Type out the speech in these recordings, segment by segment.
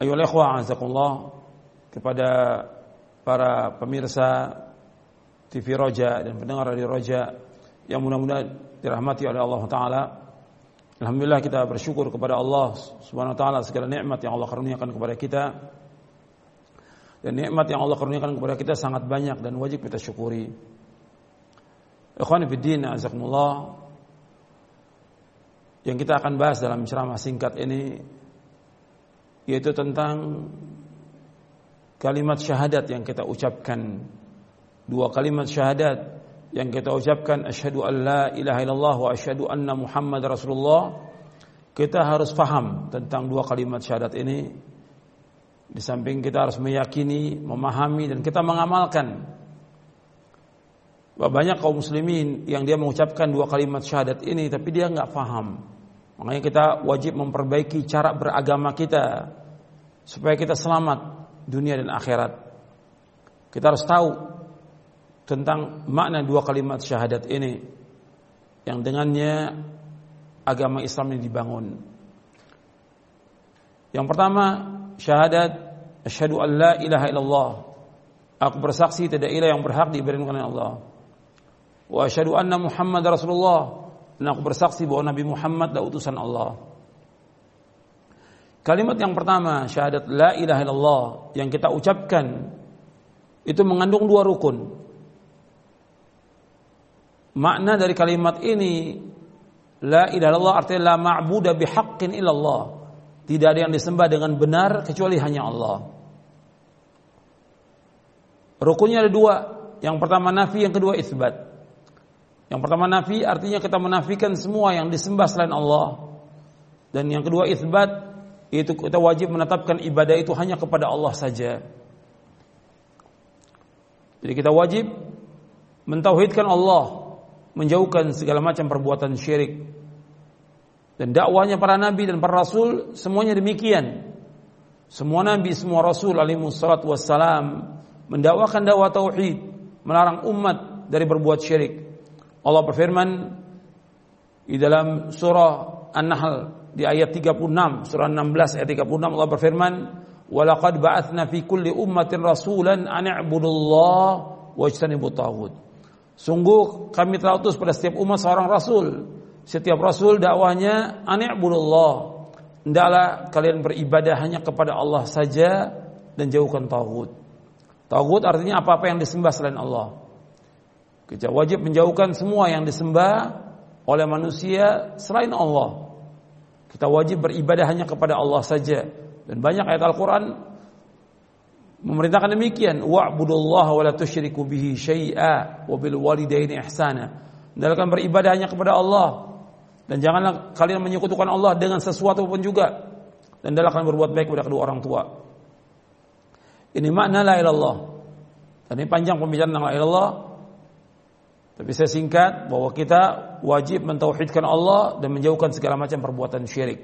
Ayo ikhwah azakullah kepada para pemirsa TV Roja dan pendengar radio Roja yang mudah-mudahan dirahmati oleh Allah taala. Alhamdulillah kita bersyukur kepada Allah Subhanahu wa taala segala nikmat yang Allah karuniakan kepada kita. Dan nikmat yang Allah karuniakan kepada kita sangat banyak dan wajib kita syukuri. Ikhwan fillah azakumullah yang kita akan bahas dalam ceramah singkat ini yaitu tentang kalimat syahadat yang kita ucapkan. Dua kalimat syahadat yang kita ucapkan asyhadu an la ilaha illallah wa asyhadu anna muhammad rasulullah. Kita harus faham tentang dua kalimat syahadat ini. Di samping kita harus meyakini memahami dan kita mengamalkan. Banyak kaum muslimin yang dia mengucapkan dua kalimat syahadat ini tapi dia nggak faham. Makanya kita wajib memperbaiki cara beragama kita supaya kita selamat dunia dan akhirat. Kita harus tahu tentang makna dua kalimat syahadat ini yang dengannya agama Islam ini dibangun. Yang pertama, syahadat asyhadu an la ilaha illallah. Aku bersaksi tidak ilah yang berhak diberikan oleh Allah. Wa asyhadu anna Muhammad Rasulullah. Dan aku bersaksi bahwa Nabi Muhammad adalah utusan Allah. Kalimat yang pertama, syahadat la ilaha illallah yang kita ucapkan itu mengandung dua rukun. Makna dari kalimat ini la ilaha illallah artinya la ma'budu bihaqqin illallah. Tidak ada yang disembah dengan benar kecuali hanya Allah. Rukunnya ada dua. Yang pertama nafi, yang kedua isbat. Yang pertama nafi artinya kita menafikan semua yang disembah selain Allah. Dan yang kedua isbat itu kita wajib menetapkan ibadah itu hanya kepada Allah saja. Jadi kita wajib mentauhidkan Allah, menjauhkan segala macam perbuatan syirik. Dan dakwahnya para nabi dan para rasul semuanya demikian. Semua nabi, semua rasul alaihi wassalatu wassalam mendakwakan dakwah tauhid, melarang umat dari berbuat syirik. Allah berfirman di dalam surah An-Nahl di ayat 36 surah 16 ayat 36 Allah berfirman walaqad ba'atsna fi kulli ummatin rasulan an i'budullah wajtanibut taghut sungguh kami telah utus pada setiap umat seorang rasul. Setiap rasul dakwahnya an i'budullah. Hendaklah kalian beribadah hanya kepada Allah saja dan jauhkan taghut. Taghut artinya apa-apa yang disembah selain Allah. Kita wajib menjauhkan semua yang disembah oleh manusia selain Allah kita wajib beribadah hanya kepada Allah saja. Dan banyak ayat Al-Quran memerintahkan demikian. Wa'budullaha wa la tusyriku bihi syai'a wa bil walidaini ihsana. Hendaklah beribadah hanya kepada Allah. Dan janganlah kalian menyekutukan Allah dengan sesuatu pun juga. Dan hendaklah berbuat baik kepada kedua orang tua. Ini makna la ilallah. Dan ini panjang pembicaraan tentang la ilallah. Tapi saya singkat bahwa kita wajib mentauhidkan Allah dan menjauhkan segala macam perbuatan syirik.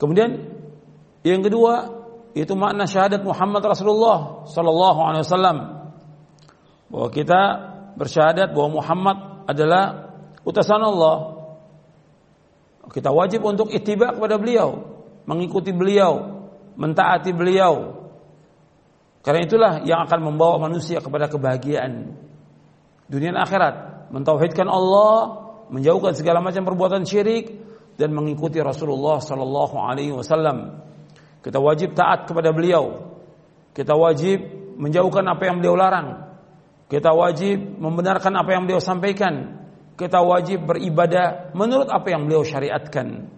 Kemudian yang kedua itu makna syahadat Muhammad Rasulullah sallallahu alaihi wasallam bahwa kita bersyahadat bahwa Muhammad adalah utusan Allah. Kita wajib untuk ittiba kepada beliau, mengikuti beliau, mentaati beliau. Karena itulah yang akan membawa manusia kepada kebahagiaan dunia dan akhirat, mentauhidkan Allah, menjauhkan segala macam perbuatan syirik dan mengikuti Rasulullah sallallahu alaihi wasallam. Kita wajib taat kepada beliau. Kita wajib menjauhkan apa yang beliau larang. Kita wajib membenarkan apa yang beliau sampaikan. Kita wajib beribadah menurut apa yang beliau syariatkan.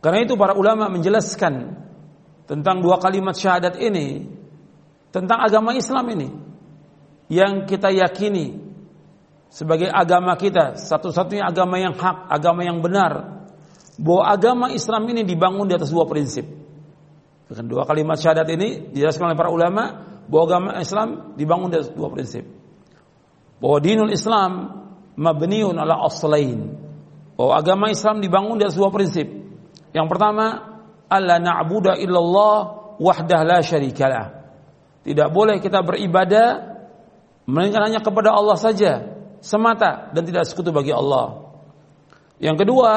Karena itu para ulama menjelaskan tentang dua kalimat syahadat ini tentang agama Islam ini yang kita yakini sebagai agama kita, satu-satunya agama yang hak, agama yang benar. bahwa agama Islam ini dibangun di atas dua prinsip. Dengan dua kalimat syahadat ini dijelaskan oleh para ulama bahwa agama Islam dibangun di atas dua prinsip. Bahwa dinul Islam mabniun ala aslain. Bahwa agama Islam dibangun di atas dua prinsip. Yang pertama, alla na'budu illallah wahdah la syarikalah. Tidak boleh kita beribadah melainkan hanya kepada Allah saja semata dan tidak sekutu bagi Allah. Yang kedua,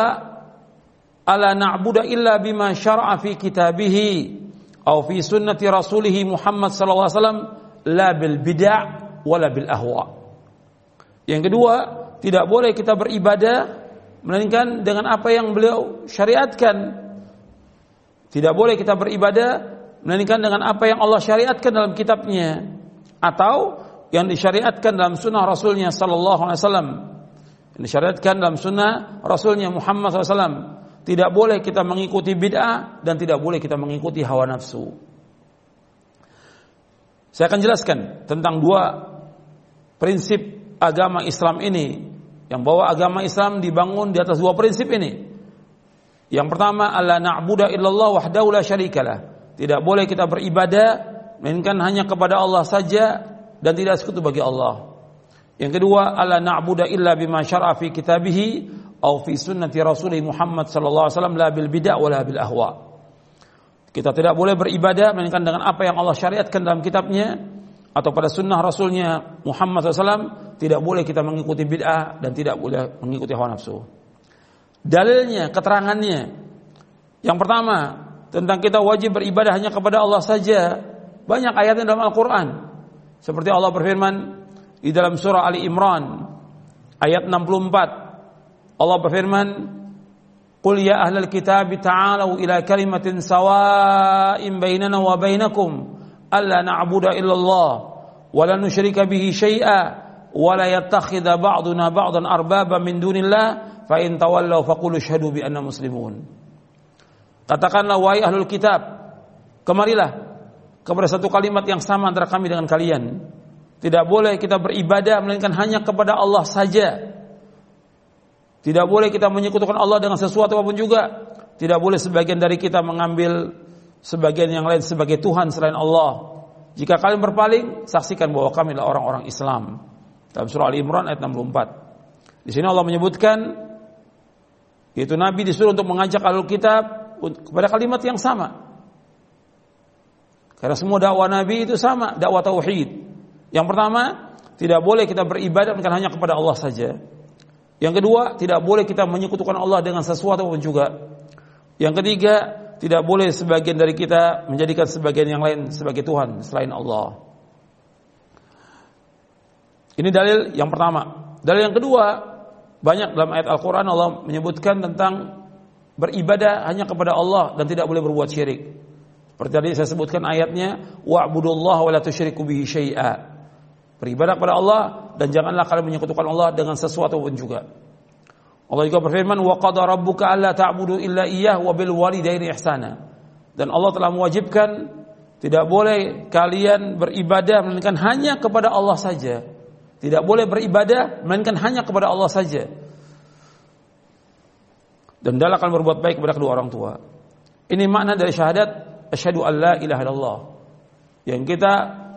ala na'budu illa bima syara'a fi kitabihi atau fi sunnati rasulih Muhammad sallallahu alaihi wasallam la bil bid'ah wala bil ahwa. Yang kedua, tidak boleh kita beribadah melainkan dengan apa yang beliau syariatkan. Tidak boleh kita beribadah melainkan dengan apa yang Allah syariatkan dalam kitabnya atau yang disyariatkan dalam sunnah Rasulnya Sallallahu Alaihi Wasallam. Yang disyariatkan dalam sunnah Rasulnya Muhammad SAW. Tidak boleh kita mengikuti bid'ah dan tidak boleh kita mengikuti hawa nafsu. Saya akan jelaskan tentang dua prinsip agama Islam ini yang bahwa agama Islam dibangun di atas dua prinsip ini. Yang pertama, Allah na'budu illallah wahdahu la syarikalah. Tidak boleh kita beribadah melainkan hanya kepada Allah saja dan tidak sekutu bagi Allah. Yang kedua, alla na'budu illa bima syara'a fi kitabih atau fi sunnati Rasulih Muhammad sallallahu alaihi wasallam la bil bid'ah wala bil ahwa. Kita tidak boleh beribadah melainkan dengan apa yang Allah syariatkan dalam kitabnya atau pada sunnah Rasulnya Muhammad SAW tidak boleh kita mengikuti bid'ah dan tidak boleh mengikuti hawa nafsu. Dalilnya, keterangannya. Yang pertama, tentang kita wajib beribadah hanya kepada Allah saja. Banyak ayatnya dalam Al-Quran. Seperti Allah berfirman di dalam surah Ali Imran ayat 64. Allah berfirman, "Qul ya ahlal kitab ta'alu ila kalimatin sawa'in bainana wa bainakum alla na'budu illallah wa la nusyrika bihi syai'a yattakhidha ba'duna ba'dan arbaba min dunillah fa in tawallaw faqulu syahadu bi anna muslimun." Katakanlah wahai ahlul kitab, kemarilah kepada satu kalimat yang sama antara kami dengan kalian. Tidak boleh kita beribadah melainkan hanya kepada Allah saja. Tidak boleh kita menyekutukan Allah dengan sesuatu apa pun juga. Tidak boleh sebagian dari kita mengambil sebagian yang lain sebagai Tuhan selain Allah. Jika kalian berpaling, saksikan bahwa kami adalah orang-orang Islam. Dalam surah Al Imran ayat 64. Di sini Allah menyebutkan yaitu Nabi disuruh untuk mengajak alul kitab kepada kalimat yang sama. Karena semua dakwah Nabi itu sama, dakwah tauhid. Yang pertama, tidak boleh kita beribadah bukan hanya kepada Allah saja. Yang kedua, tidak boleh kita menyekutukan Allah dengan sesuatu pun juga. Yang ketiga, tidak boleh sebagian dari kita menjadikan sebagian yang lain sebagai Tuhan selain Allah. Ini dalil yang pertama. Dalil yang kedua, banyak dalam ayat Al-Quran Allah menyebutkan tentang beribadah hanya kepada Allah dan tidak boleh berbuat syirik. Seperti tadi saya sebutkan ayatnya, wa'budullah wa la tusyriku bihi syai'a. Beribadah kepada Allah dan janganlah kalian menyekutukan Allah dengan sesuatu pun juga. Allah juga berfirman, "Wa qada rabbuka alla ta'budu illa iyyah wa bil walidaini ihsana." Dan Allah telah mewajibkan tidak boleh kalian beribadah melainkan hanya kepada Allah saja. Tidak boleh beribadah melainkan hanya kepada Allah saja. Dan dalam akan berbuat baik kepada kedua orang tua. Ini makna dari syahadat asyhadu an la ilaha illallah. Yang kita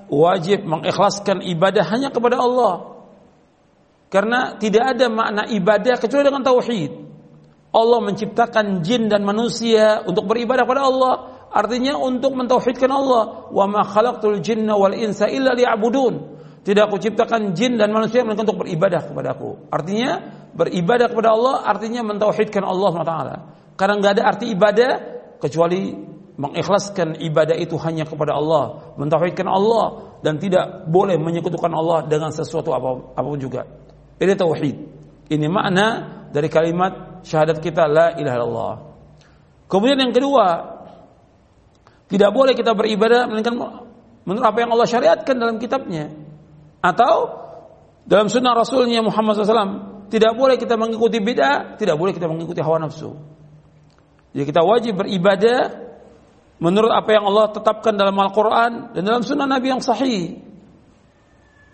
wajib mengikhlaskan ibadah hanya kepada Allah. Karena tidak ada makna ibadah kecuali dengan tauhid. Allah menciptakan jin dan manusia untuk beribadah kepada Allah. Artinya untuk mentauhidkan Allah. Wa ma khalaqtul jinna wal insa illa liya'budun. Tidak aku ciptakan jin dan manusia melainkan untuk beribadah kepada aku. Artinya beribadah kepada Allah artinya mentauhidkan Allah SWT. Karena nggak ada arti ibadah kecuali mengikhlaskan ibadah itu hanya kepada Allah, mentauhidkan Allah dan tidak boleh menyekutukan Allah dengan sesuatu apa pun juga. Ini tauhid. Ini makna dari kalimat syahadat kita la ilaha illallah. Kemudian yang kedua, tidak boleh kita beribadah melainkan menurut apa yang Allah syariatkan dalam kitabnya atau dalam sunnah Rasulnya Muhammad SAW. Tidak boleh kita mengikuti bid'ah, tidak boleh kita mengikuti hawa nafsu. Jadi kita wajib beribadah menurut apa yang Allah tetapkan dalam Al-Quran dan dalam sunnah Nabi yang sahih.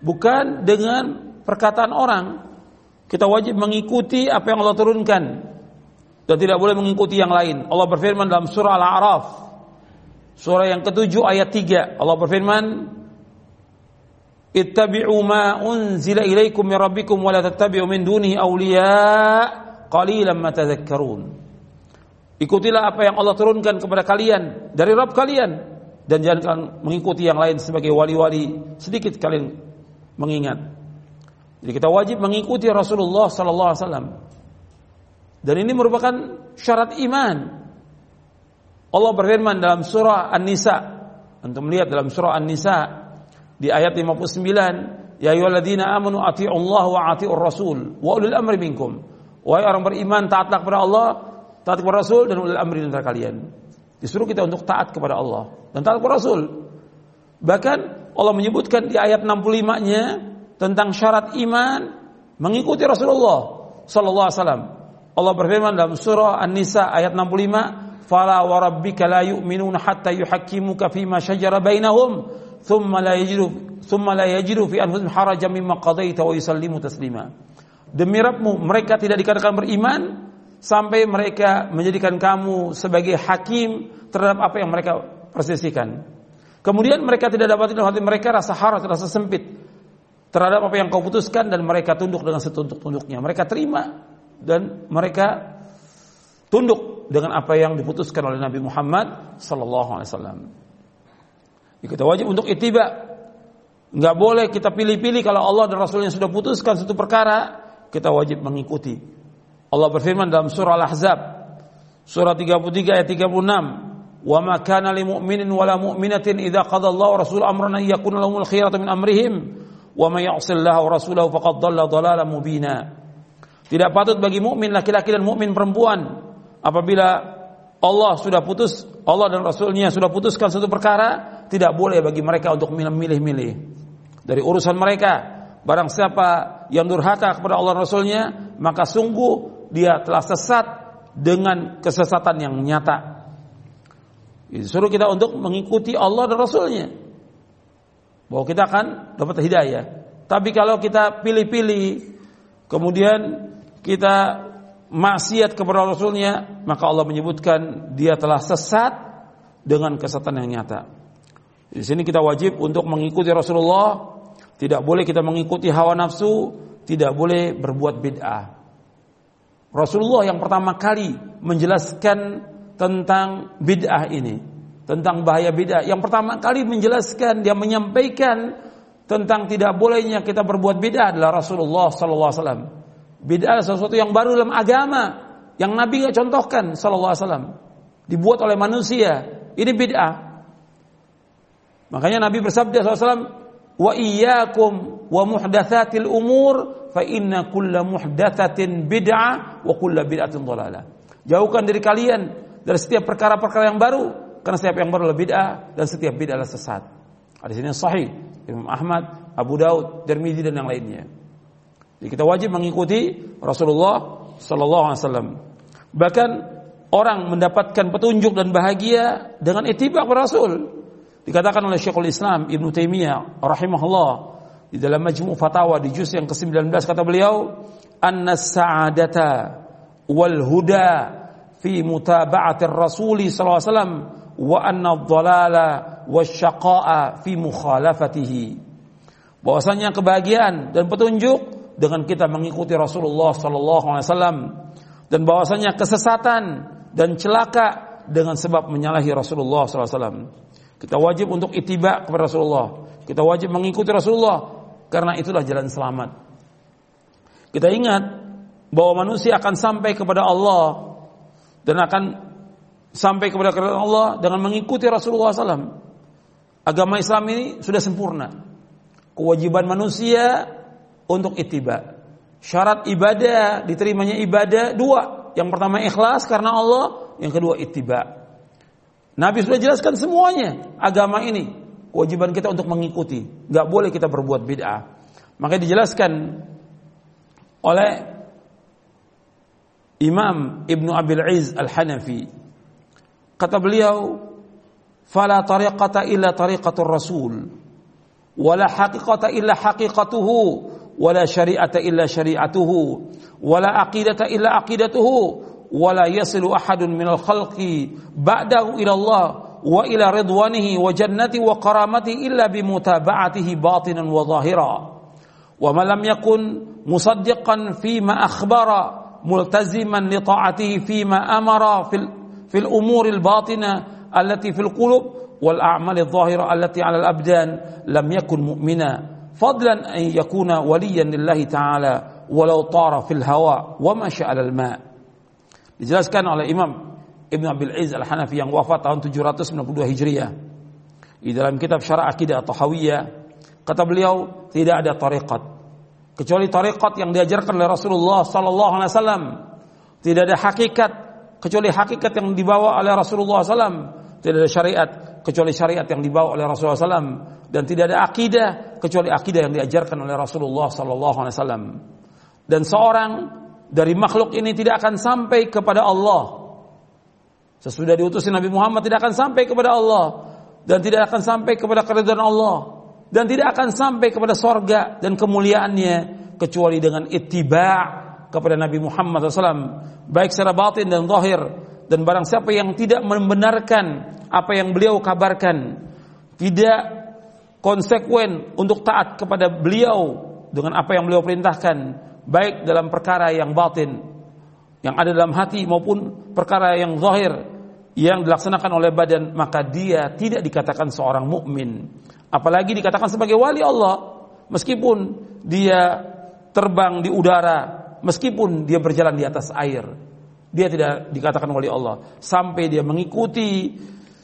Bukan dengan perkataan orang. Kita wajib mengikuti apa yang Allah turunkan. dan tidak boleh mengikuti yang lain. Allah berfirman dalam surah Al-A'raf surah yang ketujuh ayat 3 Allah berfirman Ittabi'u ma unzila ilaikum min rabbikum wa la tattabi'u min dunihi awliya qalilan ma. Ikutilah apa yang Allah turunkan kepada kalian dari Rabb kalian dan jangan mengikuti yang lain sebagai wali-wali. Sedikit kalian mengingat. Jadi kita wajib mengikuti Rasulullah sallallahu alaihi wasallam. Dan ini merupakan syarat iman. Allah berfirman dalam surah An-Nisa. Untuk melihat dalam surah An-Nisa di ayat 59, "Ya ayyuhalladzina amanu Allah wa atiiur rasul wa ulil amri minkum." Wahai orang beriman, taatlah kepada Allah, taat kepada Rasul dan ulil amri antara kalian. Disuruh kita untuk taat kepada Allah dan taat kepada Rasul. Bahkan Allah menyebutkan di ayat 65-nya tentang syarat iman mengikuti Rasulullah sallallahu alaihi wasallam. Allah berfirman dalam surah An-Nisa ayat 65, "Fala wa rabbika la yu'minuna hatta yuhakkimuka fima shajara bainahum, thumma la yajidu thumma la yajidu fi anfusihim harajan mimma qadaita wa yusallimu taslima." Demi Rabbmu mereka tidak dikatakan beriman sampai mereka menjadikan kamu sebagai hakim terhadap apa yang mereka persisikan. Kemudian mereka tidak dapat dalam hati mereka rasa harap, rasa sempit terhadap apa yang kau putuskan dan mereka tunduk dengan setunduk-tunduknya. Mereka terima dan mereka tunduk dengan apa yang diputuskan oleh Nabi Muhammad sallallahu alaihi wasallam. Kita wajib untuk itiba. Enggak boleh kita pilih-pilih kalau Allah dan Rasulnya sudah putuskan satu perkara, kita wajib mengikuti. Allah berfirman dalam surah Al-Ahzab surah 33 ayat 36, "Wa ma kana lil mu'minin wa la mu'minatin idza qada Allah wa rasuluhu amran an yakuna lahumul khiyaratu min amrihim, wa may ya'sillaha wa rasulahu faqad dhalla dhalalan mubina." Tidak patut bagi mukmin laki-laki dan mukmin perempuan apabila Allah sudah putus, Allah dan Rasulnya sudah putuskan satu perkara, tidak boleh bagi mereka untuk milih-milih dari urusan mereka. Barang siapa yang durhaka kepada Allah dan Rasulnya, maka sungguh dia telah sesat dengan kesesatan yang nyata. Suruh kita untuk mengikuti Allah dan Rasulnya. Bahwa kita akan dapat hidayah. Tapi kalau kita pilih-pilih, kemudian kita maksiat kepada Rasulnya, maka Allah menyebutkan dia telah sesat dengan kesesatan yang nyata. Di sini kita wajib untuk mengikuti Rasulullah, tidak boleh kita mengikuti hawa nafsu, tidak boleh berbuat bid'ah. Rasulullah yang pertama kali menjelaskan tentang bid'ah ini, tentang bahaya bid'ah. Yang pertama kali menjelaskan, dia menyampaikan tentang tidak bolehnya kita berbuat bid'ah adalah Rasulullah sallallahu alaihi wasallam. Bid'ah sesuatu yang baru dalam agama yang Nabi nggak contohkan wasallam. Dibuat oleh manusia. Ini bid'ah. Makanya Nabi bersabda SAW, wa iyyakum wa muhdatsatil umur fa inna kulla muhdatsatin bid'ah wa kulla bid'atin dhalalah. Jauhkan diri kalian dari setiap perkara-perkara yang baru karena setiap yang baru adalah bid'ah dan setiap bid'ah adalah sesat. Hadis ini sahih Imam Ahmad, Abu Daud, Tirmizi dan yang lainnya. Jadi kita wajib mengikuti Rasulullah sallallahu alaihi wasallam. Bahkan orang mendapatkan petunjuk dan bahagia dengan ittiba Rasul. Dikatakan oleh Syekhul Islam Ibnu Taimiyah rahimahullah di dalam Majmu' Fatawa di juz yang ke-19 kata beliau, "Anna sa'adata wal huda fi mutaba'ati Rasul sallallahu alaihi wasallam wa anna dhalala wasyaqa'a fi mukhalafatihi." Bahwasanya kebahagiaan dan petunjuk dengan kita mengikuti Rasulullah sallallahu alaihi wasallam dan bahwasanya kesesatan dan celaka dengan sebab menyalahi Rasulullah sallallahu alaihi wasallam. Kita wajib untuk itiba kepada Rasulullah. Kita wajib mengikuti Rasulullah karena itulah jalan selamat. Kita ingat bahwa manusia akan sampai kepada Allah dan akan sampai kepada Allah dengan mengikuti Rasulullah SAW. Agama Islam ini sudah sempurna. Kewajiban manusia untuk itiba. Syarat ibadah, diterimanya ibadah dua. Yang pertama ikhlas karena Allah, yang kedua itiba. Nabi sudah jelaskan semuanya agama ini kewajiban kita untuk mengikuti. Nggak boleh kita berbuat bid'ah. Maka dijelaskan oleh Imam Ibnu Abil Iz Al-Hanafi. Kata beliau, "Fala tariqata illa tariqatur Rasul, wala haqiqata illa haqiqatuhu, wala syari'ata illa syari'atuhu, wala aqidata illa aqidatuhu, wala yasilu ahadun minal khalqi ba'dahu ila Allah." وإلى رضوانه وجنته وكرامته إلا بمتابعته باطنا وظاهرا. وما لم يكن مصدقا فيما أخبر ملتزما لطاعته فيما أمر في, في الأمور الباطنة التي في القلوب والأعمال الظاهرة التي على الأبدان لم يكن مؤمنا. فضلا أن يكون وليا لله تعالى ولو طار في الهواء ومشى على الماء. dijelaskan oleh Imam Ibn Abil Iz Al-Hanafi yang wafat tahun 792 Hijriah. Di dalam kitab Syarah Aqidah atau Hawiyah kata beliau tidak ada tariqat. Kecuali tariqat yang diajarkan oleh Rasulullah sallallahu alaihi wasallam. Tidak ada hakikat kecuali hakikat yang dibawa oleh Rasulullah SAW tidak ada syariat kecuali syariat yang dibawa oleh Rasulullah SAW dan tidak ada akidah kecuali akidah yang diajarkan oleh Rasulullah SAW dan seorang dari makhluk ini tidak akan sampai kepada Allah. Sesudah diutusin Nabi Muhammad tidak akan sampai kepada Allah. Dan tidak akan sampai kepada keridhaan Allah. Dan tidak akan sampai kepada sorga dan kemuliaannya. Kecuali dengan ittiba' kepada Nabi Muhammad SAW baik secara batin dan zahir. Dan barang siapa yang tidak membenarkan apa yang beliau kabarkan. Tidak konsekuen untuk taat kepada beliau dengan apa yang beliau perintahkan. Baik dalam perkara yang batin yang ada dalam hati maupun perkara yang zahir yang dilaksanakan oleh badan maka dia tidak dikatakan seorang mukmin apalagi dikatakan sebagai wali Allah meskipun dia terbang di udara meskipun dia berjalan di atas air dia tidak dikatakan wali Allah sampai dia mengikuti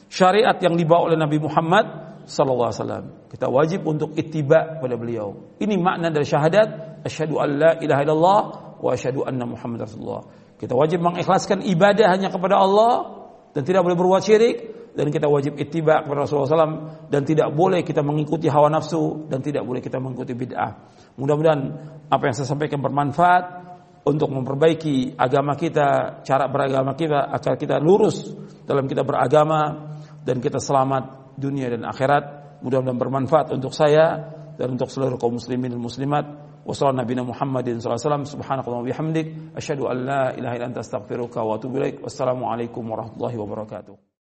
syariat yang dibawa oleh Nabi Muhammad sallallahu alaihi wasallam. Kita wajib untuk ittiba pada beliau. Ini makna dari syahadat asyhadu an la ilaha illallah wa asyhadu anna Muhammad rasulullah. Kita wajib mengikhlaskan ibadah hanya kepada Allah dan tidak boleh berbuat syirik dan kita wajib ittiba kepada Rasulullah SAW dan tidak boleh kita mengikuti hawa nafsu dan tidak boleh kita mengikuti bid'ah. Mudah-mudahan apa yang saya sampaikan bermanfaat untuk memperbaiki agama kita, cara beragama kita agar kita lurus dalam kita beragama dan kita selamat dunia dan akhirat. Mudah-mudahan bermanfaat untuk saya dan untuk seluruh kaum muslimin dan muslimat. Wassalamualaikum Nabi Muhammadin sallallahu alaihi wasallam subhanallahi wa bihamdik asyhadu an la ilaha illa anta astaghfiruka wa atubu ilaik. Wassalamualaikum warahmatullahi wabarakatuh.